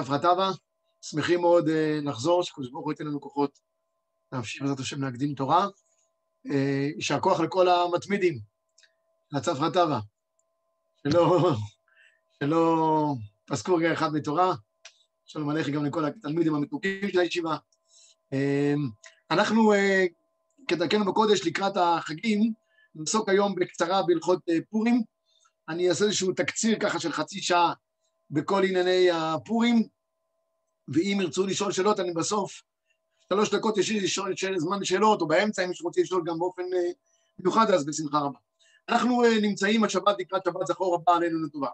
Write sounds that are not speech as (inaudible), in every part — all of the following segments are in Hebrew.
אף טבא, שמחים מאוד uh, לחזור, שקדוש ברוך הוא ייתן לנו כוחות להמשיך בעזרת השם להקדים תורה. אה, יישר כוח לכל המתמידים, לצפרא טבא, שלא, שלא פסקו רגע אחד מתורה, שלום עליכם גם לכל התלמידים המתוקים של הישיבה. Uh, אנחנו, כדרכנו בקודש, לקראת החגים, נעסוק היום בקצרה בהלכות פורים. אני אעשה איזשהו תקציר ככה של חצי שעה בכל ענייני הפורים, ואם ירצו לשאול שאלות, אני בסוף, שלוש דקות יש לי לשאול זמן שאלות, או באמצע, אם מישהו רוצה לשאול גם באופן אה, מיוחד, אז בשמחה רבה. אנחנו אה, נמצאים השבת לקראת שבת זכור הבא עלינו לטובה.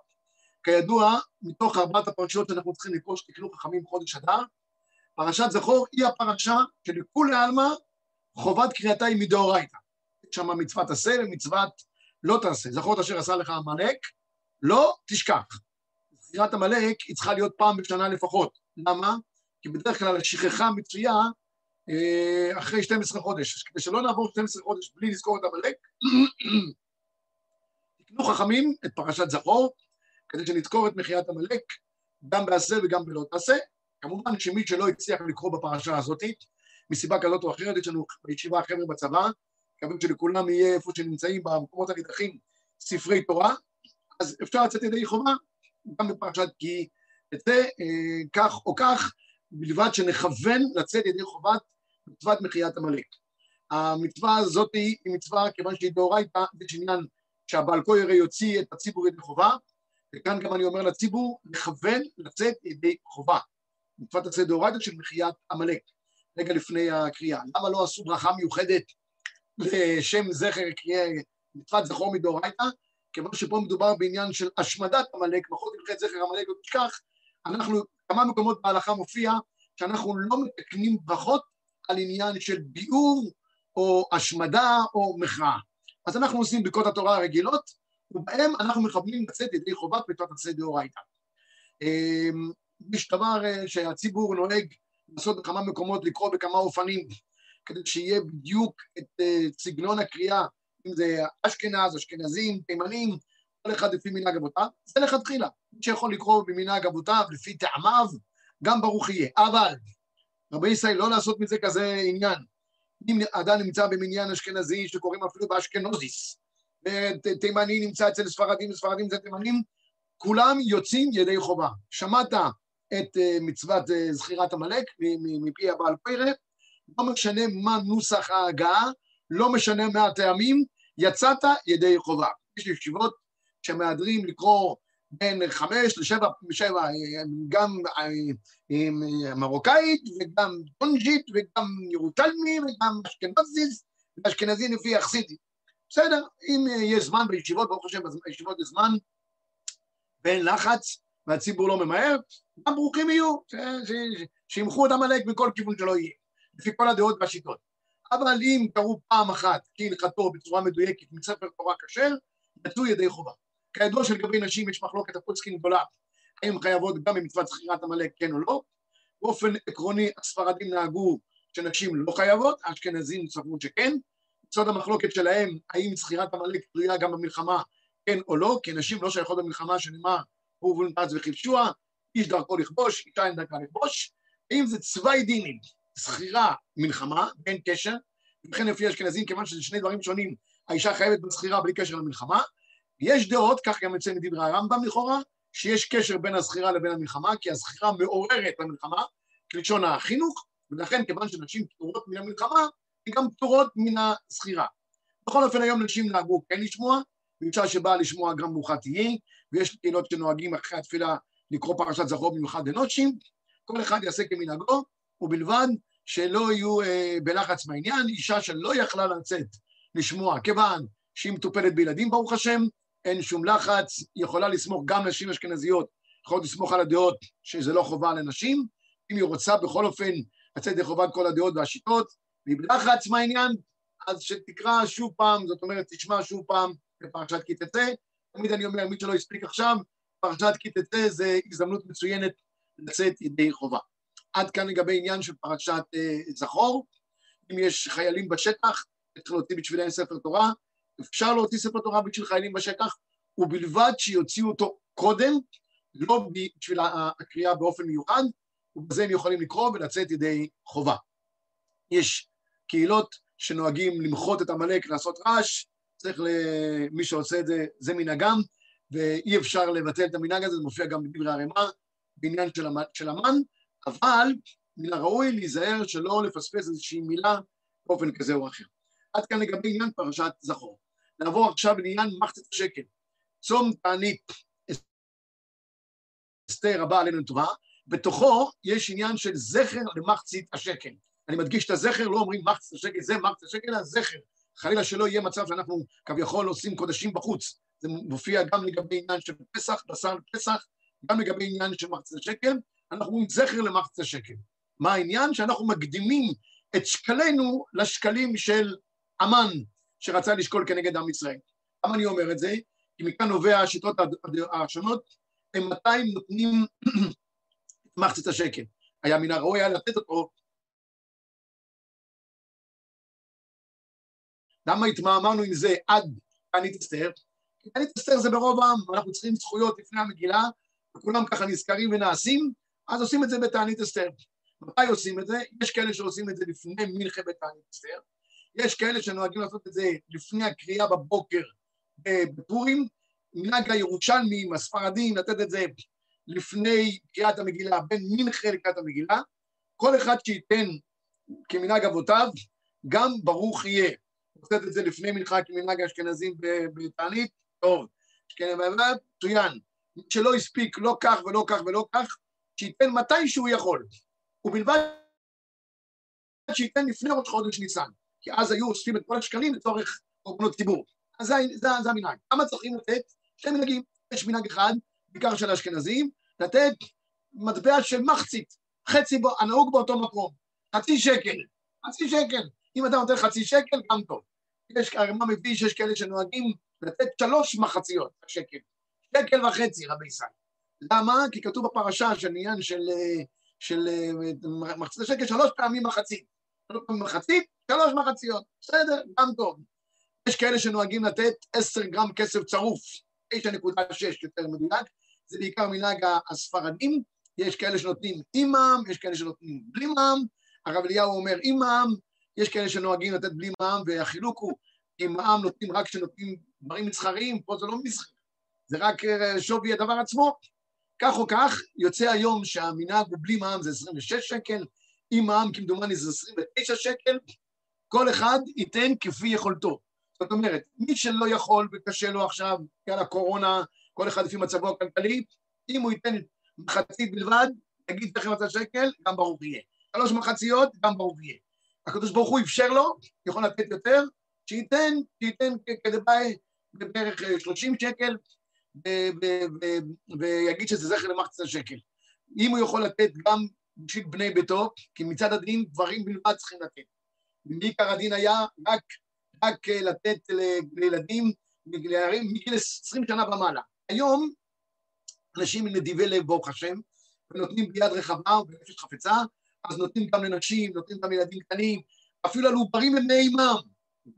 כידוע, מתוך ארבעת הפרשות שאנחנו צריכים לקרוא שתקנו חכמים חודש אדר, פרשת זכור היא הפרשה שלכולי עלמא חובת קריאתה היא מדאורייתא. יש שם מצוות עשה ומצוות לא תעשה. זכור את אשר עשה לך עמלק, לא תשכח. זכירת עמלק היא צריכה להיות פעם בשנה לפחות. למה? כי בדרך כלל השכחה מצויה אה, אחרי 12 חודש. כדי שלא נעבור 12 חודש בלי לזכור את עמלק, (clears throat) תקנו חכמים את פרשת זכור, כדי שנזכור את מחיית עמלק, גם בעשה וגם בלא תעשה. כמובן שמי שלא הצליח לקרוא בפרשה הזאת, מסיבה כזאת או אחרת, יש לנו בישיבה חבר'ה בצבא, מקווים שלכולם יהיה איפה שנמצאים במקומות הנידחים ספרי תורה, אז אפשר לצאת ידי חובה גם בפרשת כי זה אה, כך או כך, בלבד שנכוון לצאת ידי חובת מצוות מחיית עמלק. המצווה הזאת היא מצווה, כיוון שהיא דאורייתא, יש עניין שהבעל כהר יוציא את הציבור ידי חובה, וכאן גם אני אומר לציבור, לכוון לצאת ידי חובה. מצוות עשה דאורייתא של מחיית עמלק, רגע לפני הקריאה. למה לא עשו ברכה מיוחדת לשם זכר מצוות זכור מדאורייתא? כיוון שפה מדובר בעניין של השמדת עמלק, בכל תלכי זכר עמלק לא תשכח, אנחנו, כמה מקומות בהלכה מופיע שאנחנו לא מתקנים ברכות על עניין של ביאור או השמדה או מחאה. אז אנחנו עושים ברכות התורה הרגילות, ובהם אנחנו מכוונים לצאת ידי חובת מצוות עשה דאורייתא. אמ, יש דבר אה, שהציבור נוהג לעשות בכמה מקומות, לקרוא בכמה אופנים, כדי שיהיה בדיוק את אה, סגנון הקריאה, אם זה אשכנז, אשכנזים, תימנים, כל אחד לפי מנהג אבותיו, זה לכתחילה. מי שיכול לקרוא במנהג אבותיו, לפי טעמיו, גם ברוך יהיה. אבל, רבי ישראל, לא לעשות מזה כזה עניין. אם אדם נמצא במניין אשכנזי שקוראים אפילו באשכנוזיס, תימני נמצא אצל ספרדים, ספרדים זה תימנים, כולם יוצאים ידי חובה. שמעת את uh, מצוות uh, זכירת עמלק מפי הבעל פרא, לא משנה מה נוסח ההגעה, לא משנה מה הטעמים, יצאת ידי חובה. יש ישיבות שמהדרים לקרוא בין חמש לשבע, שבע, גם אה, מרוקאית וגם טונג'ית וגם ירושלמי וגם אשכנזיס, ואשכנזי לפי יחסידי. בסדר, אם יש זמן בישיבות, ברוך השם, בישיבות יש זמן ואין לחץ והציבור לא ממהר, גם ברוכים יהיו, שימחו את עמלק מכל כיוון שלא יהיה, לפי כל הדעות והשיטות. אבל אם קראו פעם אחת כהלכתו בצורה מדויקת מספר תורה כשר, יצאו ידי חובה. כידוע שלגבי נשים יש מחלוקת הפוסקים גדולה, האם חייבות גם במצוות זכירת עמלק כן או לא. באופן עקרוני הספרדים נהגו שנשים לא חייבות, האשכנזים סברו שכן. מצד המחלוקת שלהם, האם זכירת עמלק תלויה גם במלחמה כן או לא, כי נשים לא שייכות במלחמה שנאמר הוא ובנפץ וחיפשוה, איש דרכו לכבוש, אישה אין דרכה לכבוש. האם זה צווי דינים, זכירה, מלחמה, אין קשר, ולכן לפי אשכנזים, כיוון שזה שני דברים שונים, האישה חייבת בזכירה בלי קשר למלחמה, יש דעות, כך גם יוצא מדברי הרמב"ם לכאורה, שיש קשר בין הזכירה לבין המלחמה, כי הזכירה מעוררת למלחמה, כלשון החינוך, ולכן כיוון שנשים פטורות מן המלחמה, הן גם פטורות מן הזכירה. בכל אופן היום נשים נהגו כן לשמוע, ואישה שבאה לשמוע גם ברוכה תהיי, ויש קהילות שנוהגים אחרי התפילה לקרוא פרשת זכור במיוחד לנוטשים, כל אחד יעשה כמנהגו, ובלבד שלא יהיו אה, בלחץ מהעניין, אישה שלא יכלה לצאת לשמוע, כיוון שהיא מטופלת בילדים ברוך השם, אין שום לחץ, היא יכולה לסמוך גם נשים אשכנזיות, יכולה לסמוך על הדעות שזה לא חובה לנשים, אם היא רוצה בכל אופן לצאת לחובת כל הדעות והשיטות, והיא בלחץ מהעניין, אז שתקרא שוב פעם, זאת אומרת, תשמע שוב פעם בפרשת כי תצא. תמיד אני אומר, מי שלא הספיק עכשיו, פרשת כי תצא זה הזדמנות מצוינת לצאת ידי חובה. עד כאן לגבי עניין של פרשת אה, זכור. אם יש חיילים בשטח, צריך להוציא בשבילם ספר תורה, אפשר להוציא ספר תורה בשביל חיילים בשטח, ובלבד שיוציאו אותו קודם, לא בשביל הקריאה באופן מיוחד, ובזה הם יכולים לקרוא ולצאת ידי חובה. יש קהילות שנוהגים למחות את עמלק, לעשות רעש, צריך למי שעושה את זה, זה מנהגם, ואי אפשר לבטל את המנהג הזה, זה מופיע גם בדברי הרמ"א, בעניין של המן, אבל מן הראוי להיזהר שלא לפספס איזושהי מילה באופן כזה או אחר. עד כאן לגבי עניין פרשת זכור. נעבור עכשיו לעניין מחצת השקל. צום תענית אסתר הבא עלינו לטובה, בתוכו יש עניין של זכר למחצית השקל. אני מדגיש את הזכר, לא אומרים מחצית השקל, זה מחצית השקל, אלא זכר. חלילה שלא יהיה מצב שאנחנו כביכול עושים קודשים בחוץ. זה מופיע גם לגבי עניין של פסח, בשר פסח, גם לגבי עניין של מחצית השקל, אנחנו אומרים זכר למחצית השקל. מה העניין? שאנחנו מקדימים את שקלינו לשקלים של המן שרצה לשקול כנגד עם ישראל. למה אני אומר את זה? כי מכאן נובע השיטות השונות, הם מתי נותנים (clears throat) מחצית השקל. היה מן הראוי היה לתת אותו. למה התמהמהנו עם זה עד תענית אסתר? כי תענית אסתר זה ברוב העם, אנחנו צריכים זכויות לפני המגילה, וכולם ככה נזכרים ונעשים, אז עושים את זה בתענית אסתר. מתי עושים את זה? יש כאלה שעושים את זה לפני מנחה בתענית אסתר, יש כאלה שנוהגים לעשות את זה לפני הקריאה בבוקר בפורים, מנהג הירושלמים, הספרדים, לתת את זה לפני קריאת המגילה, בין מנחה לקריאת המגילה, כל אחד שייתן כמנהג אבותיו, גם ברוך יהיה. לתת את זה לפני מנחה כמנהג האשכנזים בתענית, טוב, מצוין. מי שלא הספיק לא כך ולא כך ולא כך, שייתן מתי שהוא יכול. ובלבד שייתן לפני ראש חודש ניסן, כי אז היו אוספים את כל השקלים לצורך קורבנות ציבור. אז זה, זה, זה המנהג. כמה צריכים לתת? שני מנהגים. יש מנהג אחד, בעיקר של האשכנזים, לתת מטבע של מחצית, חצי בו, הנהוג באותו מקום, חצי שקל, חצי שקל. אם אתה נותן חצי שקל, גם טוב. יש, הרמ"א מביא שיש כאלה שנוהגים לתת שלוש מחציות שקל, שקל וחצי, רבי ישראל. למה? כי כתוב בפרשה של עניין של, של מחצית השקל שלוש פעמים מחצית. שלוש פעמים מחצית, שלוש מחציות. בסדר, גם טוב. יש כאלה שנוהגים לתת עשר גרם כסף צרוף, 9.6 יותר מדויק, זה בעיקר מנהג הספרדים, יש כאלה שנותנים עם מע"מ, יש כאלה שנותנים בלי מע"מ, הרב אליהו אומר עם מע"מ, יש כאלה שנוהגים לתת בלי מע"מ, והחילוק הוא, עם מע"מ נותנים רק כשנותנים דברים מסחריים, פה זה לא מסחר, זה רק אה, שווי הדבר עצמו. כך או כך, יוצא היום שהמנהג הוא בלי מע"מ זה 26 שקל, עם מע"מ כמדומני זה 29 שקל, כל אחד ייתן כפי יכולתו. זאת אומרת, מי שלא יכול וקשה לו עכשיו, בגלל הקורונה, כל אחד לפי מצבו הכלכלי, אם הוא ייתן מחצית בלבד, תגיד לכם מצב שקל, גם ברוך יהיה. שלוש מחציות, גם ברוך יהיה. הקדוש ברוך הוא אפשר לו, יכול לתת יותר, שייתן, שייתן כדבעי בערך 30 שקל, ויגיד שזה זכר למחצת השקל. אם הוא יכול לתת גם בשביל בני ביתו, כי מצד הדין גברים בלבד צריכים לתת. בעיקר הדין היה רק רק אה, לתת לילדים מגיל 20 שנה ומעלה. היום אנשים נדיבי לב, ברוך השם, ונותנים ביד רחבה ובנפש חפצה, אז נותנים גם לנשים, נותנים גם לילדים קטנים, אפילו על עוברים לבני אימם,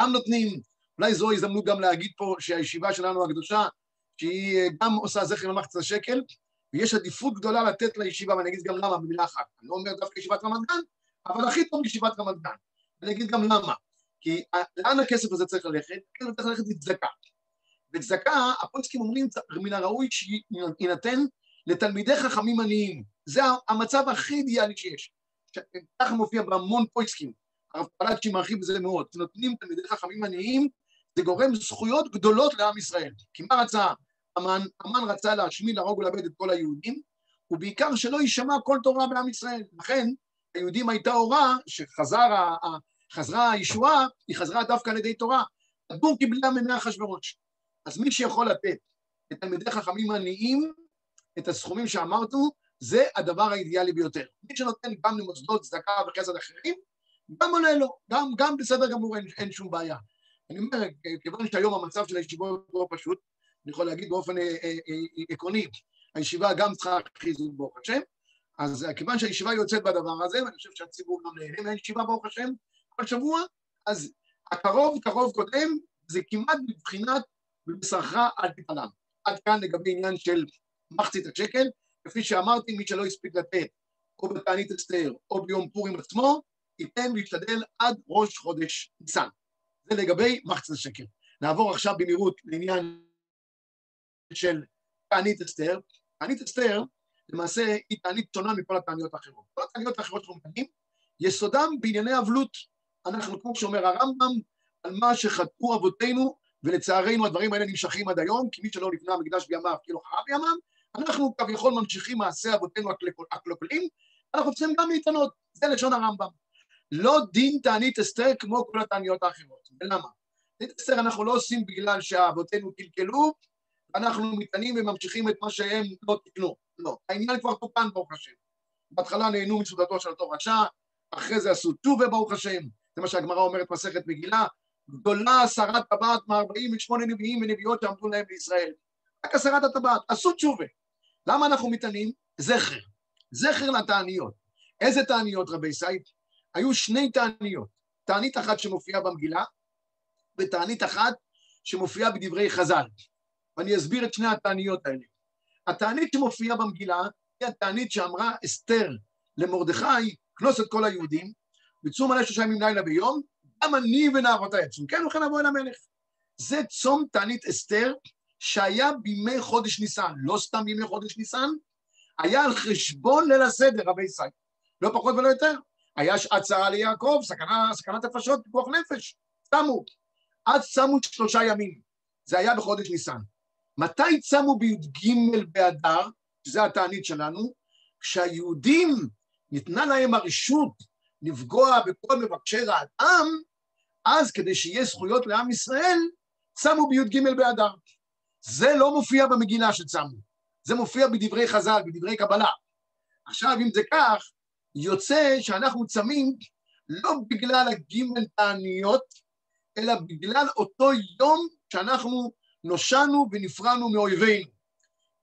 גם נותנים. אולי זו הזדמנות גם להגיד פה שהישיבה שלנו הקדושה, שהיא אה, גם עושה זכר למחצת השקל, ויש עדיפות גדולה לתת לישיבה, ואני אגיד גם למה במילה אחת. אני לא אומר דווקא ישיבת רמת גן, אבל הכי טוב ישיבת רמת גן. אני אגיד גם למה. כי לאן הכסף הזה צריך ללכת? הכסף צריך ללכת לצדקה. וצדקה, הפוליסקים אומרים, מן הראוי שיינתן לתלמידי חכמים עניים. זה המצב הכי אידיאלי שיש. ככה מופיע בהמון פויסקים. הרב פלאצ'י מרחיב בזה מאוד. נותנים תלמידי חכמים עניים, זה גורם זכויות גדולות לעם ישראל. כי מה רצה המן? המן רצה להשמיד, להרוג ולאבד את כל היהודים, ובעיקר שלא יישמע כל תורה בעם ישראל. לכן, היהודים הייתה הוראה שחזר חזרה הישועה, היא חזרה דווקא על ידי תורה. הבור קיבלה ממאה אחשוורוש. אז מי שיכול לתת לתלמידי חכמים עניים את הסכומים שאמרנו, זה הדבר האידיאלי ביותר. מי שנותן גם למוסדות צדקה וחסד אחרים, גם עולה לו, גם, גם בסדר גמור, אין, אין שום בעיה. אני אומר, כיוון שהיום המצב של הישיבות לא פשוט, אני יכול להגיד באופן אה, אה, אה, עקרוני, הישיבה גם צריכה חיזוק ברוך השם, אז כיוון שהישיבה יוצאת בדבר הזה, ואני חושב שהציבור גם נהנה מהישיבה ברוך השם, כל שבוע, אז הקרוב קרוב קודם זה כמעט מבחינת בבשרך אל תתעלם. עד כאן לגבי עניין של מחצית השקל, כפי שאמרתי, מי שלא הספיק לתת או בתענית אסתר או ביום פורים עצמו, ייתן וישתדל עד ראש חודש ניסן. זה לגבי מחצית השקל. נעבור עכשיו במהירות לעניין של תענית אסתר. תענית אסתר, למעשה, היא תענית שונה מכל התעניות האחרות. כל התעניות האחרות שאנחנו מדברים, יסודם בענייני אבלות. אנחנו, כמו שאומר הרמב"ם, על מה שחטאו אבותינו, ולצערנו הדברים האלה נמשכים עד היום, כי מי שלא נבנה המקדש בימיו, כאילו חרב בימיו, אנחנו כביכול ממשיכים מעשי אבותינו הקלוקלים, אנחנו צריכים גם להתענות, זה לשון הרמב"ם. לא דין תענית אסתר כמו כל התעניות האחרות. ולמה? תענית אסתר אנחנו לא עושים בגלל שאבותינו קלקלו, אנחנו מתענים וממשיכים את מה שהם לא תקנו. לא, העניין כבר תוקן, ברוך השם. בהתחלה נהנו מסעודתו של אותו רשע, אחרי זה עשו טובה, ברוך השם. זה מה שהגמרא אומרת מסכת מגילה, גדולה עשרת טבעת מ-48 נביאים ונביאות שעמדו להם בישראל. רק עשרת הטבעת, עשו תשובה. למה אנחנו מתענים? זכר. זכר לתעניות. איזה תעניות, רבי סייד? היו שני תעניות. תענית אחת שמופיעה במגילה, ותענית אחת שמופיעה בדברי חז"ל. ואני אסביר את שני התעניות האלה. התענית שמופיעה במגילה היא התענית שאמרה אסתר למרדכי, כנוס את כל היהודים, וצום מלא שלושה ימים לילה ביום, גם אני ונערותי עצום. כן, וכן אבוא אל המלך. זה צום תענית אסתר שהיה בימי חודש ניסן, לא סתם בימי חודש ניסן, היה על חשבון ליל הסדר, רבי ישראל. לא פחות ולא יותר. היה שעת ליעקב, סכנה, סכנת נפשות, פיקוח נפש. צמו. אז צמו שלושה ימים. זה היה בחודש ניסן. מתי צמו בי"ג באדר, שזה התענית שלנו? כשהיהודים, ניתנה להם הרשות לפגוע בכל מבקשי רעתם, אז כדי שיהיה זכויות לעם ישראל, צמו בי"ג באדר. זה לא מופיע במגילה שצמו, זה מופיע בדברי חז"ל, בדברי קבלה. עכשיו, אם זה כך, יוצא שאנחנו צמים לא בגלל הגימל תעניות, אלא בגלל אותו יום שאנחנו נושענו ונפרענו מאויבינו.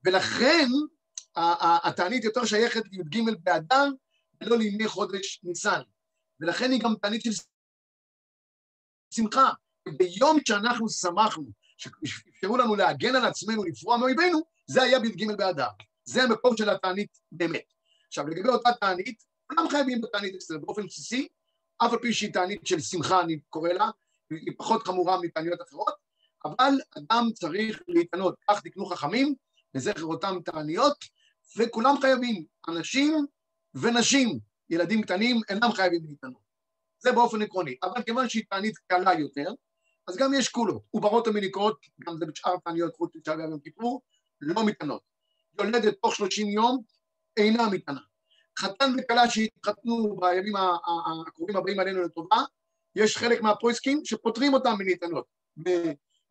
ולכן התענית יותר שייכת לי"ג באדר ולא לימי חודש ניסן. ולכן היא גם תענית של שמחה. ביום שאנחנו שמחנו, שאפשרו לנו להגן על עצמנו, לפרוע מאויבינו, זה היה בי"ג באדר. זה המקום של התענית באמת. עכשיו, לגבי אותה תענית, כולם חייבים בתענית אצלנו באופן בסיסי, אף על פי שהיא תענית של שמחה, אני קורא לה, היא פחות חמורה מתעניות אחרות, אבל אדם צריך להתענות, כך תקנו חכמים, לזכר אותם תעניות, וכולם חייבים, אנשים ונשים, ילדים קטנים אינם חייבים להתענות. זה באופן עקרוני. אבל כיוון שהיא תענית קלה יותר, אז גם יש קולות. עוברות המיניקות, גם זה בשאר תעניות חוץ מתשעה ויום כיפור, לא מתענות. יולדת תוך 30 יום אינה מתענה. חתן וכלה שהתחתנו בימים הקרובים הבאים עלינו לטובה, יש חלק מהפרויסקים שפותרים אותם מניתנות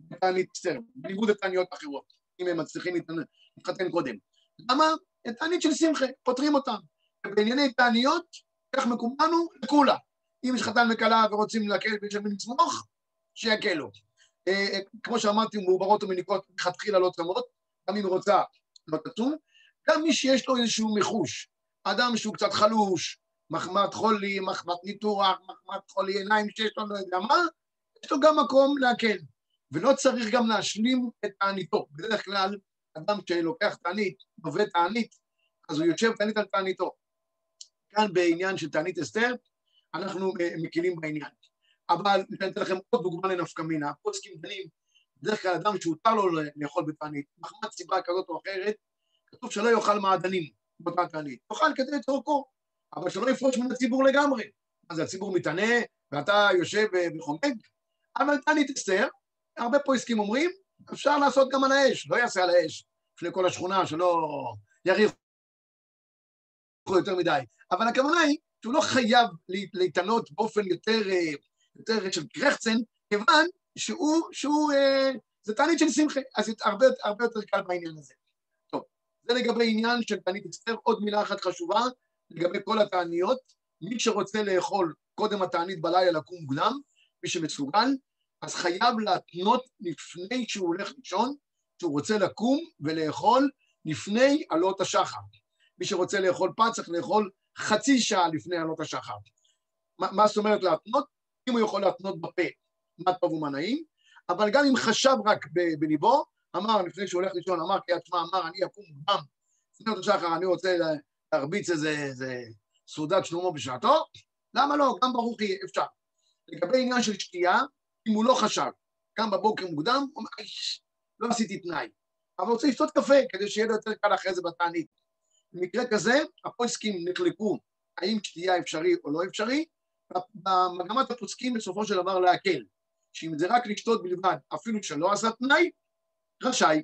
בתענית סר, בניגוד לתעניות אחרות, אם הם מצליחים להתחתן קודם. למה? תענית של שמחה, פותרים אותם. ובענייני תעניות, כך מקומנו לכולה. אם יש חתן וכלה ורוצים להקל ויש להם לצמוח, שיקלו. אה, אה, כמו שאמרתי, מעוברות ומניקות מלכתחילה לא צמות, גם אם רוצה לא תצום. גם מי שיש לו איזשהו מחוש, אדם שהוא קצת חלוש, מחמת חולי, מחמת ניתוח, מחמת חולי עיניים שיש לו, לא יודע מה, יש לו גם מקום להקל. ולא צריך גם להשלים את תעניתו. בדרך כלל, אדם שלוקח תענית, עובד תענית, אז הוא יושב תענית על תעניתו. כאן בעניין של תענית אסתר, אנחנו מקילים בעניין. אבל אני אתן לכם עוד דוגמה לנפקא מינה, פוסקים דנים, בדרך כלל אדם שהותר לו לאכול בתענית, מחמת סיבה כזאת או אחרת, כתוב שלא יאכל מעדנים באותה תענית, יאכל כדי צורכו, אבל שלא יפרוש מן הציבור לגמרי. אז הציבור מתענה, ואתה יושב וחומד, אבל תענית אסתר, הרבה פוסקים אומרים, אפשר לעשות גם על האש, לא יעשה על האש, לפני כל השכונה, שלא יריחו יותר מדי. אבל הכוונה היא שהוא לא חייב להתענות באופן יותר, אה, יותר של קרחצן, כיוון שהוא, שהוא, אה, זה תענית של שמחה, אז הרבה, הרבה יותר קל בעניין הזה. טוב, זה לגבי עניין של תענית אסתר. עוד מילה אחת חשובה, לגבי כל התעניות, מי שרוצה לאכול קודם התענית בלילה לקום מוקדם, מי שמסוגל, אז חייב להתנות לפני שהוא הולך לישון, שהוא רוצה לקום ולאכול לפני עלות השחר. מי שרוצה לאכול פת צריך לאכול חצי שעה לפני עלות השחר. מה, מה זאת אומרת להתנות? אם הוא יכול להתנות בפה, מה טוב ומה נעים, אבל גם אם חשב רק בליבו, אמר לפני שהוא הולך לישון, אמר קריאת שמע, אמר אני אקום מוקדם, לפני אותו שחר אני רוצה להרביץ איזה, איזה סעודת שלמה בשעתו, למה לא? גם ברוך יהיה, אפשר. לגבי עניין של שתייה, אם הוא לא חשב, קם בבוקר מוקדם, הוא אומר, לא עשיתי תנאי, אבל רוצה לשתות קפה כדי שיהיה לו יותר קל אחרי זה בתענית. במקרה כזה, הפוסקים נחלקו האם שתייה אפשרי או לא אפשרי, במגמת הפוסקים בסופו של דבר להקל, שאם זה רק לשתות בלבד, אפילו שלא עשה תנאי, רשאי.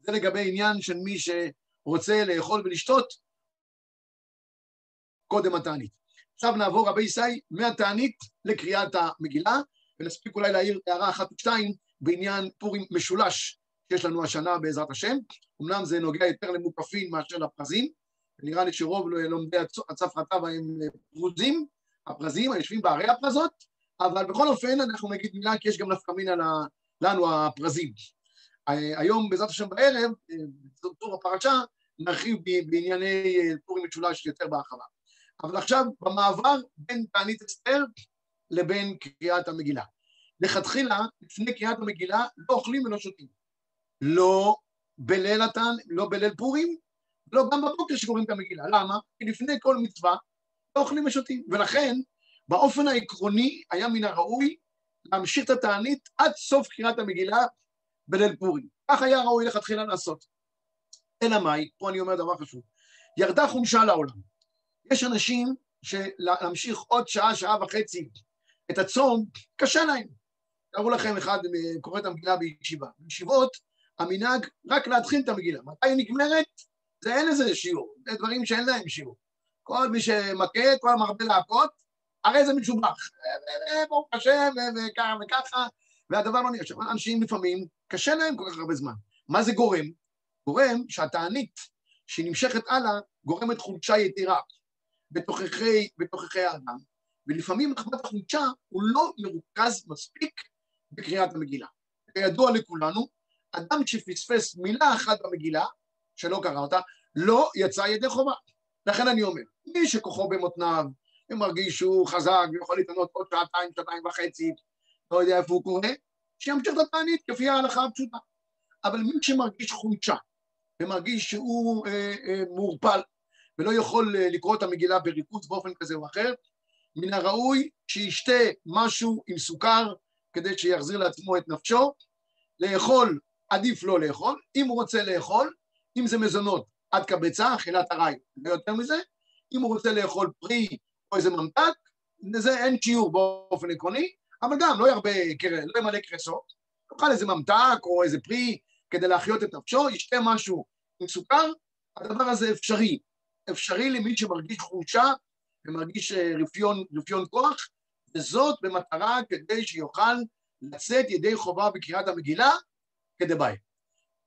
זה לגבי עניין של מי שרוצה לאכול ולשתות קודם התענית. עכשיו נעבור רבי ישי מהתענית לקריאת המגילה, ונספיק אולי להעיר הערה אחת ושתיים בעניין פורים משולש שיש לנו השנה בעזרת השם. אמנם זה נוגע יותר למוקפים מאשר לפרזים, נראה לי שרוב לומדי הצפרתה הם פרוזים, הפרזים היושבים בערי הפרזות, אבל בכל אופן אנחנו נגיד מילה כי יש גם נפקא מינה לנו הפרזים. היום בעזרת השם בערב, בטור הפרשה, נרחיב בענייני פורים משולש יותר בהרחבה. אבל עכשיו במעבר בין תענית אסתר לבין קריאת המגילה. לכתחילה, לפני קריאת המגילה, לא אוכלים ולא שותים. לא בליל התן, לא בליל פורים, לא גם בבוקר שקוראים את המגילה. למה? כי לפני כל מצווה לא אוכלים ושותים. ולכן, באופן העקרוני, היה מן הראוי להמשיך את התענית עד סוף קריאת המגילה בליל פורים. כך היה ראוי לכתחילה לעשות. אלא מאי, פה אני אומר דבר חשוב, ירדה חומשה לעולם. יש אנשים שלהמשיך עוד שעה, שעה וחצי את הצום, קשה להם. תארו לכם, אחד קורא את המגילה בישיבה. בישיבות, המנהג רק להתחיל את המגילה. מתי היא נגמרת? זה אין לזה שיעור, זה דברים שאין להם שיעור. כל מי שמכה, כל המרבה להכות, הרי זה משובח. ברוך השם, וככה וככה, והדבר לא נראה. אנשים לפעמים, קשה להם כל כך הרבה זמן. מה זה גורם? גורם שהתענית שנמשכת הלאה גורמת חולשה בתוככי, בתוככי האדם, ולפעמים נחמת החולשה הוא לא מרוכז מספיק בקריאת המגילה. כידוע לכולנו, אדם שפספס מילה אחת במגילה, שלא קרא אותה, לא יצא ידי חובה. לכן אני אומר, מי שכוחו במותניו, ומרגיש שהוא חזק ויכול להתענות עוד שעתיים, שעתיים וחצי, לא יודע איפה הוא קורא, שימשיך את התענית כפי ההלכה הפשוטה. אבל מי שמרגיש חולשה, ומרגיש שהוא אה, אה, מעורפל, ולא יכול אה, לקרוא את המגילה בריכוז באופן כזה או אחר, מן הראוי שישתה משהו עם סוכר כדי שיחזיר לעצמו את נפשו, לאכול עדיף לא לאכול, אם הוא רוצה לאכול, אם זה מזונות עד קבצה, אכילת ארעי, ויותר מזה, אם הוא רוצה לאכול פרי או איזה ממתק, לזה אין שיעור באופן עקרוני, אבל גם לא ירבה, לא ימלא קרסות, יאכל איזה ממתק או איזה פרי כדי להחיות את נפשו, ישתה משהו עם סוכר, הדבר הזה אפשרי. אפשרי למי שמרגיש חולשה ומרגיש אה, רפיון, רפיון כוח, וזאת במטרה כדי שיוכל לצאת ידי חובה בקריאת המגילה כדבעי.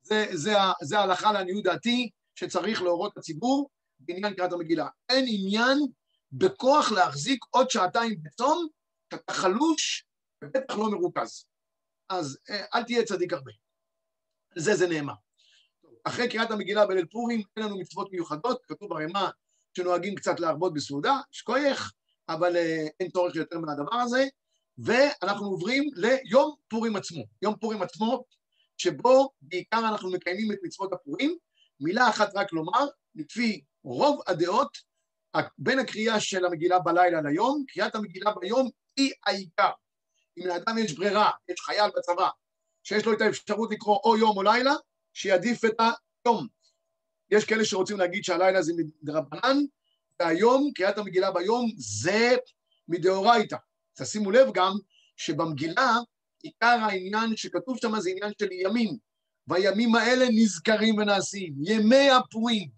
זה, זה, זה ההלכה לעניות דעתי שצריך להורות לציבור בעניין קריאת המגילה. אין עניין בכוח להחזיק עוד שעתיים בצום, שאתה חלוש ובטח לא מרוכז. אז אה, אל תהיה צדיק הרבה. זה זה נאמר. אחרי קריאת המגילה בליל פורים אין לנו מצוות מיוחדות, כתוב ברמה שנוהגים קצת להרבות בסעודה, שכוייך, אבל אה, אין צורך יותר מהדבר הזה, ואנחנו עוברים ליום פורים עצמו. יום פורים עצמו שבו בעיקר אנחנו מקיימים את מצוות הפורים. מילה אחת רק לומר, לפי רוב הדעות, בין הקריאה של המגילה בלילה ליום, קריאת המגילה ביום היא העיקר. אם לאדם יש ברירה, יש חייל בצבא, שיש לו את האפשרות לקרוא או יום או לילה, שיעדיף את היום. יש כאלה שרוצים להגיד שהלילה זה מדרבנן, והיום, קריאת המגילה ביום, זה מדאורייתא. תשימו לב גם שבמגילה עיקר העניין שכתוב שם זה עניין של ימים, והימים האלה נזכרים ונעשים, ימי הפורים.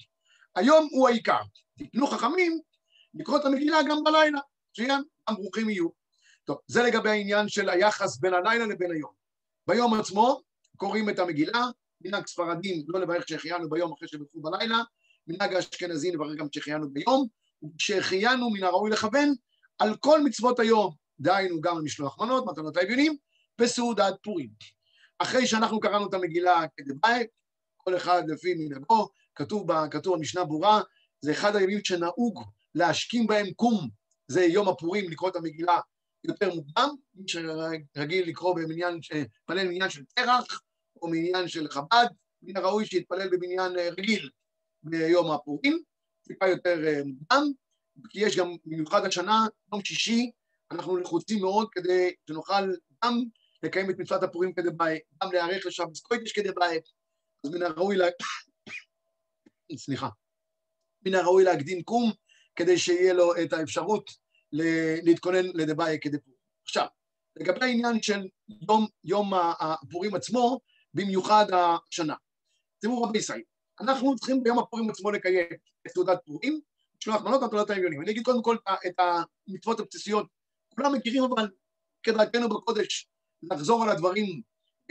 היום הוא העיקר. תקנו חכמים לקרוא את המגילה גם בלילה, גם ברוכים יהיו. טוב, זה לגבי העניין של היחס בין הלילה לבין היום. ביום עצמו קוראים את המגילה, מנהג ספרדים לא לברך שהחיינו ביום אחרי שברכו בלילה, מנהג האשכנזים לברך גם שהחיינו ביום, וכשהחיינו מן הראוי לכוון על כל מצוות היום, דהיינו גם על משלוח מנות, מתנות לאביונים, בסעודת פורים. אחרי שאנחנו קראנו את המגילה כדבעי, כל אחד לפי מנהגו, כתוב, כתוב במשנה ברורה, זה אחד הימים שנהוג להשכים בהם קום, זה יום הפורים, לקרוא את המגילה יותר מוקדם, מי שרגיל לקרוא במניין, פלל במניין של פרח, או מניין של חב"ד, מן הראוי שיתפלל במניין רגיל ביום הפורים, טיפה יותר מוקדם, כי יש גם, במיוחד השנה, יום שישי, אנחנו לחוצים מאוד כדי שנוכל גם לקיים את מצוות הפורים כדי בית, גם להיערך לשבת קוידש כדי בית, אז מן הראוי, לה... (coughs) סליחה, מן הראוי להקדים קום כדי שיהיה לו את האפשרות להתכונן לדבאי כדי פורים. עכשיו, לגבי העניין של יום, יום הפורים עצמו, במיוחד השנה. תראו רבי ישראל, אנחנו צריכים ביום הפורים עצמו לקיים את תעודת פורים, לשלוח מנות ותעודת העליונים. אני אגיד קודם כל את המצוות הבסיסיות, כולם מכירים אבל כדרכנו בקודש לחזור על הדברים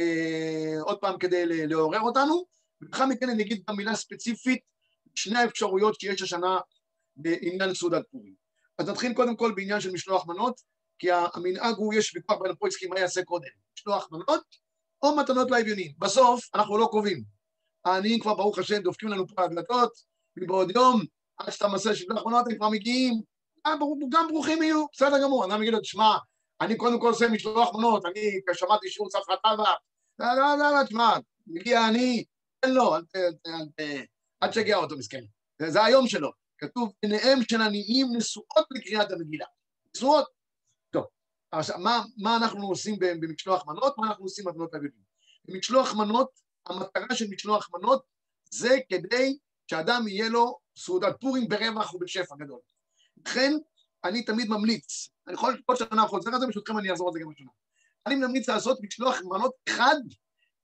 אה, עוד פעם כדי לעורר אותנו, ולאחר מכן אני אגיד גם מילה ספציפית, שני האפשרויות שיש השנה בעניין סעודת פורים. אז נתחיל קודם כל בעניין של משלוח מנות, כי המנהג הוא, יש ויכוח בין הפויסקים מה יעשה קודם, משלוח מנות או מתנות לאביונים. בסוף אנחנו לא קובעים. העניים כבר, ברוך השם, דופקים לנו פה הדלתות, מבעוד יום, עד שאתה מסר משלוח מנות, הם כבר מגיעים, גם ברוכים יהיו, בסדר גמור. אני אגיד לו, תשמע, אני קודם כל עושה משלוח מנות, אני שמעתי שיעור ספרא טבא, לא, לא, לא, לא, תשמע, מגיע אני, תן לו, אל תשגע אותו, מסכן. זה היום שלו. כתוב, עיניהם של עניים נשואות לקריאת המגילה. נשואות. עכשיו, מה, מה אנחנו עושים במשלוח מנות? מה אנחנו עושים במתנות אביבים? במשלוח מנות, המטרה של משלוח מנות זה כדי שאדם יהיה לו סעודת פורים ברווח ובשפע גדול. לכן, אני תמיד ממליץ, אני יכול כל שנה חוזר על זה, ברשותכם אני אעזור על זה גם השנה. אני ממליץ לעשות משלוח מנות אחד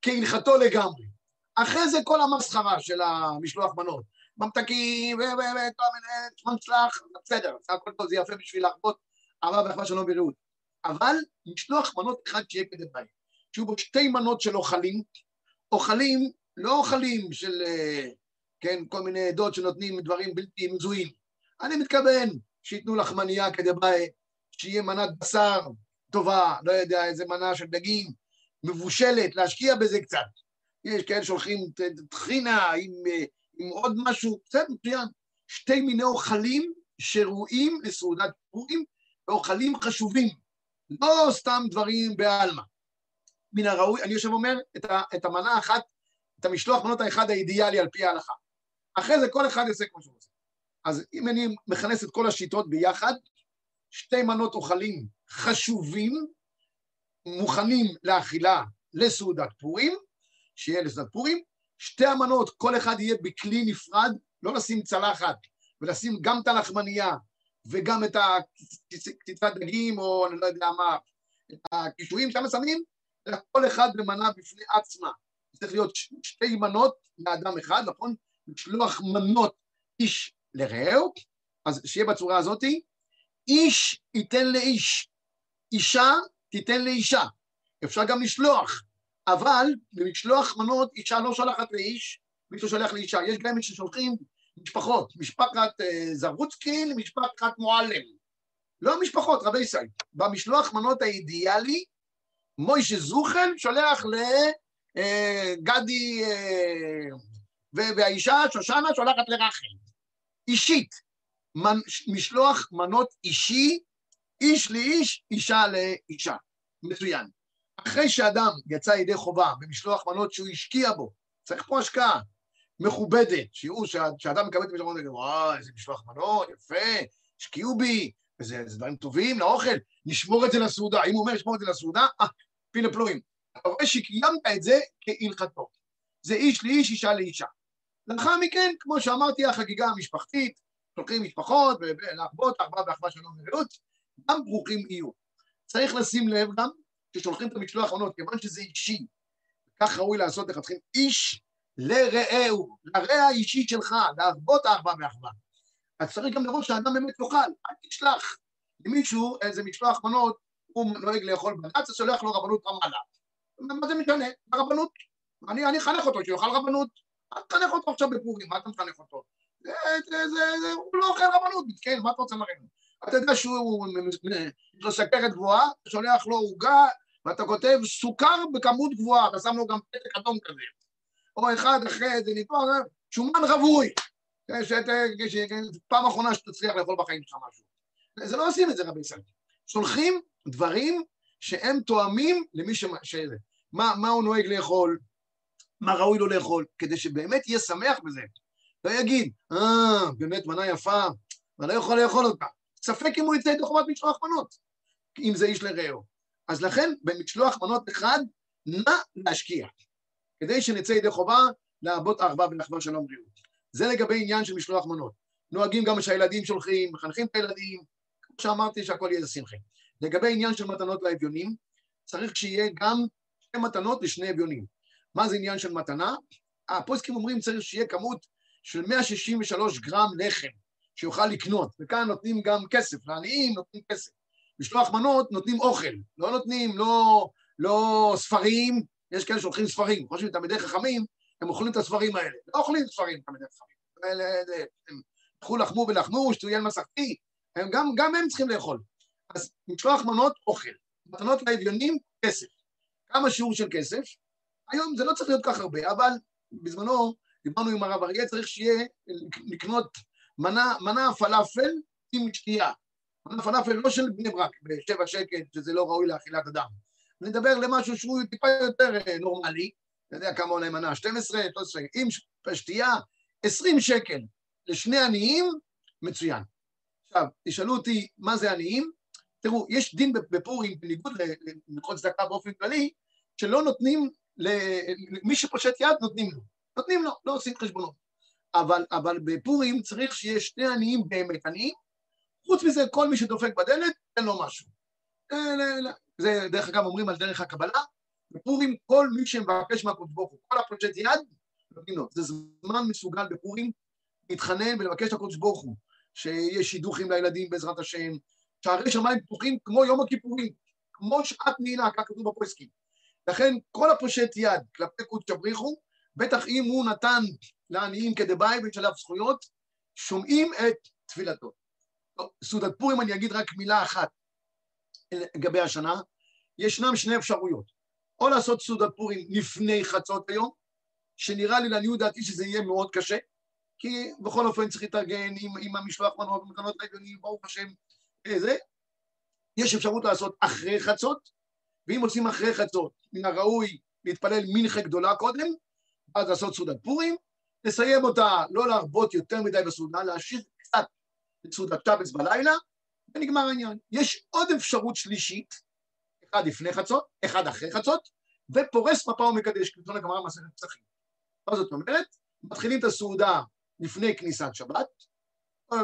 כהלכתו לגמרי. אחרי זה כל המסחרה של המשלוח מנות. ממתקים וכל מיני מנצלח, בסדר, הכל טוב, זה יפה בשביל להרבות אהבה ואחווה שלום ורעות. אבל משלוח מנות אחד שיהיה כדי בית, שיהיו בו שתי מנות של אוכלים, אוכלים, לא אוכלים של, אה, כן, כל מיני עדות שנותנים דברים בלתי מזוהים. אני מתכוון שייתנו לחמניה כדי בית, שיהיה מנת בשר טובה, לא יודע, איזה מנה של דגים, מבושלת, להשקיע בזה קצת. יש כאלה שהולכים טחינה עם אה, עם עוד משהו, בסדר, מצוין. שתי מיני אוכלים שראויים לסעודת פורים, ואוכלים חשובים, לא סתם דברים בעלמא. מן הראוי, אני יושב ואומר, את, את המנה האחת, את המשלוח מנות האחד האידיאלי על פי ההלכה. אחרי זה כל אחד יעשה כמו שהוא רוצה. אז אם אני מכנס את כל השיטות ביחד, שתי מנות אוכלים חשובים, מוכנים לאכילה לסעודת פורים, שיהיה לסעודת פורים, שתי המנות, כל אחד יהיה בכלי נפרד, לא לשים צלחת ולשים גם את הלחמנייה וגם את הקציצת דגים או אני לא יודע מה, את הקישואים שם שמים, אלא כל אחד במנה בפני עצמה. צריך להיות שתי מנות לאדם אחד, נכון? לשלוח מנות איש לרעהו, אז שיהיה בצורה הזאתי, איש ייתן לאיש, אישה תיתן לאישה. אפשר גם לשלוח אבל במשלוח מנות אישה לא שולחת לאיש, מישהו שולח לאישה. יש גם מי ששולחים משפחות, משפחת uh, זרוצקי למשפחת מועלם. לא משפחות, רבי ישראל. במשלוח מנות האידיאלי, מוישה זוכן שולח לגדי, uh, uh, והאישה, שושנה, שולחת לרחל. אישית. משלוח מנות אישי, איש לאיש, אישה לאישה. מצוין. אחרי שאדם יצא ידי חובה במשלוח מנות שהוא השקיע בו, צריך פה השקעה מכובדת, שיראו שאדם מקבל את המשלוח מנות, וואי, איזה משלוח מנות, יפה, השקיעו בי, וזה דברים טובים לאוכל, נשמור את זה לסעודה. אם הוא אומר לשמור את זה לסעודה, אה, פילה פלואים. אתה רואה שקיימת את זה כהלכתו. זה איש לאיש, אישה לאישה. לאחר מכן, כמו שאמרתי, החגיגה המשפחתית, שולחים משפחות, ולאחוות, ארבעה ואחווה שלום ורעות, גם ברוכים יהיו. צריך לשים לב גם כששולחים את המשלוח מנות, כיוון שזה אישי, כך ראוי לעשות לכתחילה איש לרעהו, לרע האישי שלך, להרבות האחווה ואחווה. אז צריך גם לראות שהאדם באמת יאכל, אל תשלח למישהו איזה משלוח מנות, הוא נוהג לאכול בג"ץ, אז שולח לו רבנות רמאללה. מה זה משנה? הרבנות. אני, אני אחנך אותו שיאכל רבנות. אל תחנך אותו עכשיו בפורים, מה אתה מחנך אותו? זה, זה, זה, זה, הוא לא אוכל רבנות, כן, מה אתה רוצה לראות? אתה יודע שהוא, יש לו סכרת גבוהה, שולח לו עוגה ואתה כותב סוכר בכמות גבוהה, אתה שם לו גם פתק אדום כזה. או אחד אחרי איזה ניתוח, שומן רווי. פעם אחרונה שתצליח לאכול בחיים שלך משהו. זה לא עושים את זה רבי ישראל. שולחים דברים שהם תואמים למי ש... מה, מה הוא נוהג לאכול, מה ראוי לו לאכול, כדי שבאמת יהיה שמח בזה. לא יגיד, אה, באמת מנה יפה, ואני לא יכול לאכול אותה. ספק אם הוא יצא ידי חובת משלוח מנות, אם זה איש לרעהו. אז לכן, במשלוח מנות אחד, נא להשקיע, כדי שנצא ידי חובה להרבות ארבע ולחבר שלום בריאות. זה לגבי עניין של משלוח מנות. נוהגים גם שהילדים שולחים, מחנכים את הילדים, כמו שאמרתי שהכל יהיה שמחי. לגבי עניין של מתנות לאביונים, צריך שיהיה גם שתי מתנות לשני אביונים. מה זה עניין של מתנה? הפוסקים אומרים צריך שיהיה כמות של 163 גרם לחם שיוכל לקנות, וכאן נותנים גם כסף, לעניים נותנים כסף. משלוח מנות נותנים אוכל, לא נותנים לא, לא ספרים, יש כאלה שהולכים ספרים, חושבים תלמידי חכמים, הם אוכלים את הספרים האלה. לא אוכלים ספרים תלמידי חכמים. הם הלכו לחמו ולחמו, שטויין מסכתי, הם גם, גם הם צריכים לאכול. אז משלוח מנות, אוכל. מתנות לאביונים, כסף. כמה שיעור של כסף? היום זה לא צריך להיות כך הרבה, אבל בזמנו דיברנו עם הרב אריה, צריך שיהיה, לקנות מנה, מנה פלאפל עם שתייה. מנה פלאפל לא של בני ברק, בשבע שקל, שזה לא ראוי לאכילת אדם. אני מדבר למשהו שהוא טיפה יותר אה, נורמלי, אתה יודע כמה עולה מנה, 12, 13, עם שתייה, 20 שקל לשני עניים, מצוין. עכשיו, תשאלו אותי מה זה עניים? תראו, יש דין בפורים, בניגוד ללכות צדקה באופן כללי, שלא נותנים, למי שפושט יד נותנים לו. נותנים לו, לא עושים חשבונות. אבל, אבל בפורים צריך שיהיה שני עניים באמת עניים, חוץ מזה כל מי שדופק בדלת, תן לו משהו. זה דרך אגב אומרים על דרך הקבלה, בפורים כל מי שמבקש מהקדוש ברוך הוא, כל הפושט יד, נותנים לו. זה זמן מסוגל בפורים להתחנן ולבקש לקדוש ברוך הוא, שיש שידוכים לילדים בעזרת השם, שערי שמיים פתוחים כמו יום הכיפורים, כמו שעת נעילה, כך כתוב בפרסקים. לכן כל הפושט יד כלפי קודש הבריחו, בטח אם הוא נתן לעניים כדבעי עליו זכויות, שומעים את תפילתו. סעודת פורים אני אגיד רק מילה אחת לגבי השנה, ישנם שני אפשרויות, או לעשות סעודת פורים לפני חצות היום, שנראה לי לעניות דעתי שזה יהיה מאוד קשה, כי בכל אופן צריך להתארגן עם, עם המשלוח מנות ומתנות רגליים, ברוך השם, זה. יש אפשרות לעשות אחרי חצות, ואם עושים אחרי חצות, מן הראוי להתפלל מנחה גדולה קודם, ואז לעשות סעודת פורים, לסיים אותה, לא להרבות יותר מדי בסעודה, להשאיר קצת את סעודת שבס בלילה, ונגמר העניין. יש עוד אפשרות שלישית, אחד לפני חצות, אחד אחרי חצות, ופורס מפה ומקדש, כתוב לגמרא מסכת פסחים. מה זאת אומרת? מתחילים את הסעודה לפני כניסת שבת,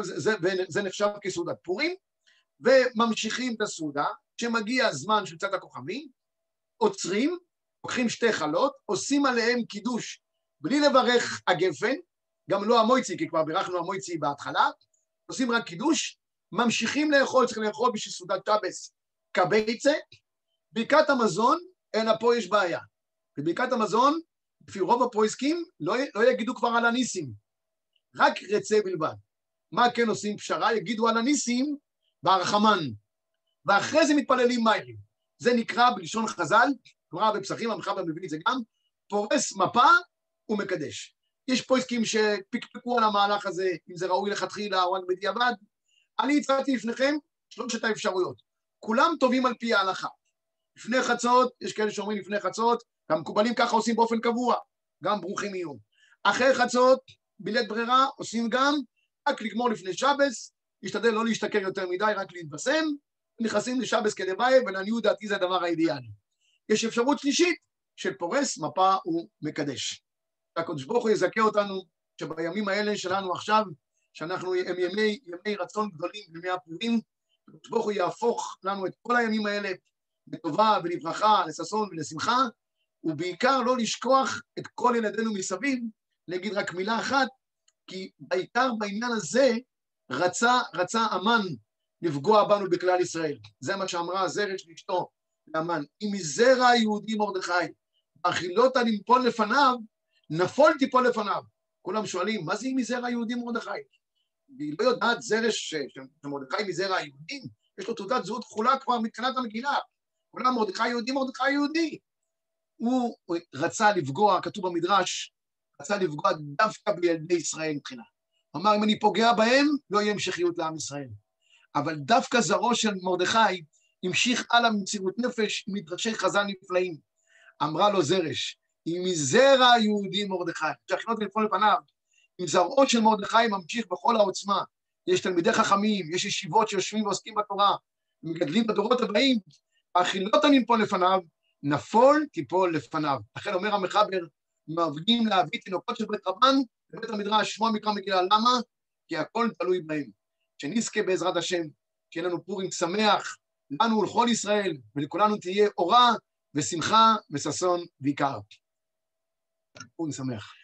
זה, זה, זה נחשב כסעודת פורים, וממשיכים את הסעודה, כשמגיע הזמן של צד הכוכבים, עוצרים, לוקחים שתי חלות, עושים עליהם קידוש בלי לברך הגפן, גם לא המויצי, כי כבר בירכנו המויצי בהתחלה, עושים רק קידוש, ממשיכים לאכול, צריכים לאכול בשביל סעודת שבס קבייצה, ברכת המזון, אלא פה יש בעיה. בברכת המזון, לפי רוב הפרויסקים, לא, לא יגידו כבר על הניסים, רק רצה בלבד. מה כן עושים פשרה? יגידו על הניסים והרחמן, ואחרי זה מתפללים מים. זה נקרא בלשון חז"ל, כלומר בפסחים, המחבר מבין את זה גם, פורס מפה ומקדש. יש פויסקים שפקפקו על המהלך הזה, אם זה ראוי לכתחילה או רק בדיעבד. אני הצעתי לפניכם שלושת האפשרויות. כולם טובים על פי ההלכה. לפני חצות, יש כאלה שאומרים לפני חצות, המקובלים ככה עושים באופן קבוע, גם ברוכים יהיו. אחרי חצות, בלית ברירה, עושים גם רק לגמור לפני שבס, להשתדל לא להשתכר יותר מדי, רק להתבשם, נכנסים לשבס כדבעי, ולעניות דעתי זה הדבר האידיאלי. יש אפשרות שלישית של פורס, מפה ומקדש. הקדוש ברוך הוא יזכה אותנו שבימים האלה שלנו עכשיו, שאנחנו, הם ימי, ימי רצון גדולים, ימי הפורים, הקדוש ברוך הוא יהפוך לנו את כל הימים האלה לטובה ולברכה, לששון ולשמחה, ובעיקר לא לשכוח את כל ילדינו מסביב, להגיד רק מילה אחת, כי בעיקר בעניין הזה רצה, רצה המן לפגוע בנו בכלל ישראל. זה מה שאמרה הזרש לאשתו, לאמן. אם מזרע היהודי מרדכי, באכילות לנפול לפניו, נפול תיפול לפניו. כולם שואלים, מה זה אם מזרע היהודי מרדכי? והיא לא יודעת זרש שמרדכי מזרע היהודים, יש לו תעודת זהות כחולה כבר מתחילת המגילה. כולם מרדכי יהודי, מרדכי יהודי. הוא רצה לפגוע, כתוב במדרש, רצה לפגוע דווקא בילדי ישראל מבחינה. הוא אמר, אם אני פוגע בהם, לא יהיה המשכיות לעם ישראל. אבל דווקא זרעו של מרדכי המשיך הלאה במסירות נפש מדרשי חז"ל נפלאים. אמרה לו זרש, אם מזרע יהודי מרדכי. שהכינות לפעול לפניו, זרעו של מרדכי ממשיך בכל העוצמה. יש תלמידי חכמים, יש ישיבות שיושבים ועוסקים בתורה, מגדלים בדורות הבאים, האכילות הנמפול לפניו, נפול תיפול לפניו. לכן אומר המחבר, מעבדים להביא תינוקות של בית רבן, בבית המדרש, שמוע מקרא מגילה, למה? כי הכל תלוי בהם. שנזכה בעזרת השם, שיהיה לנו פורים שמח, לנו ולכל ישראל, ולכולנו תהיה אורה ושמחה וששון ועיקר. פורים שמח.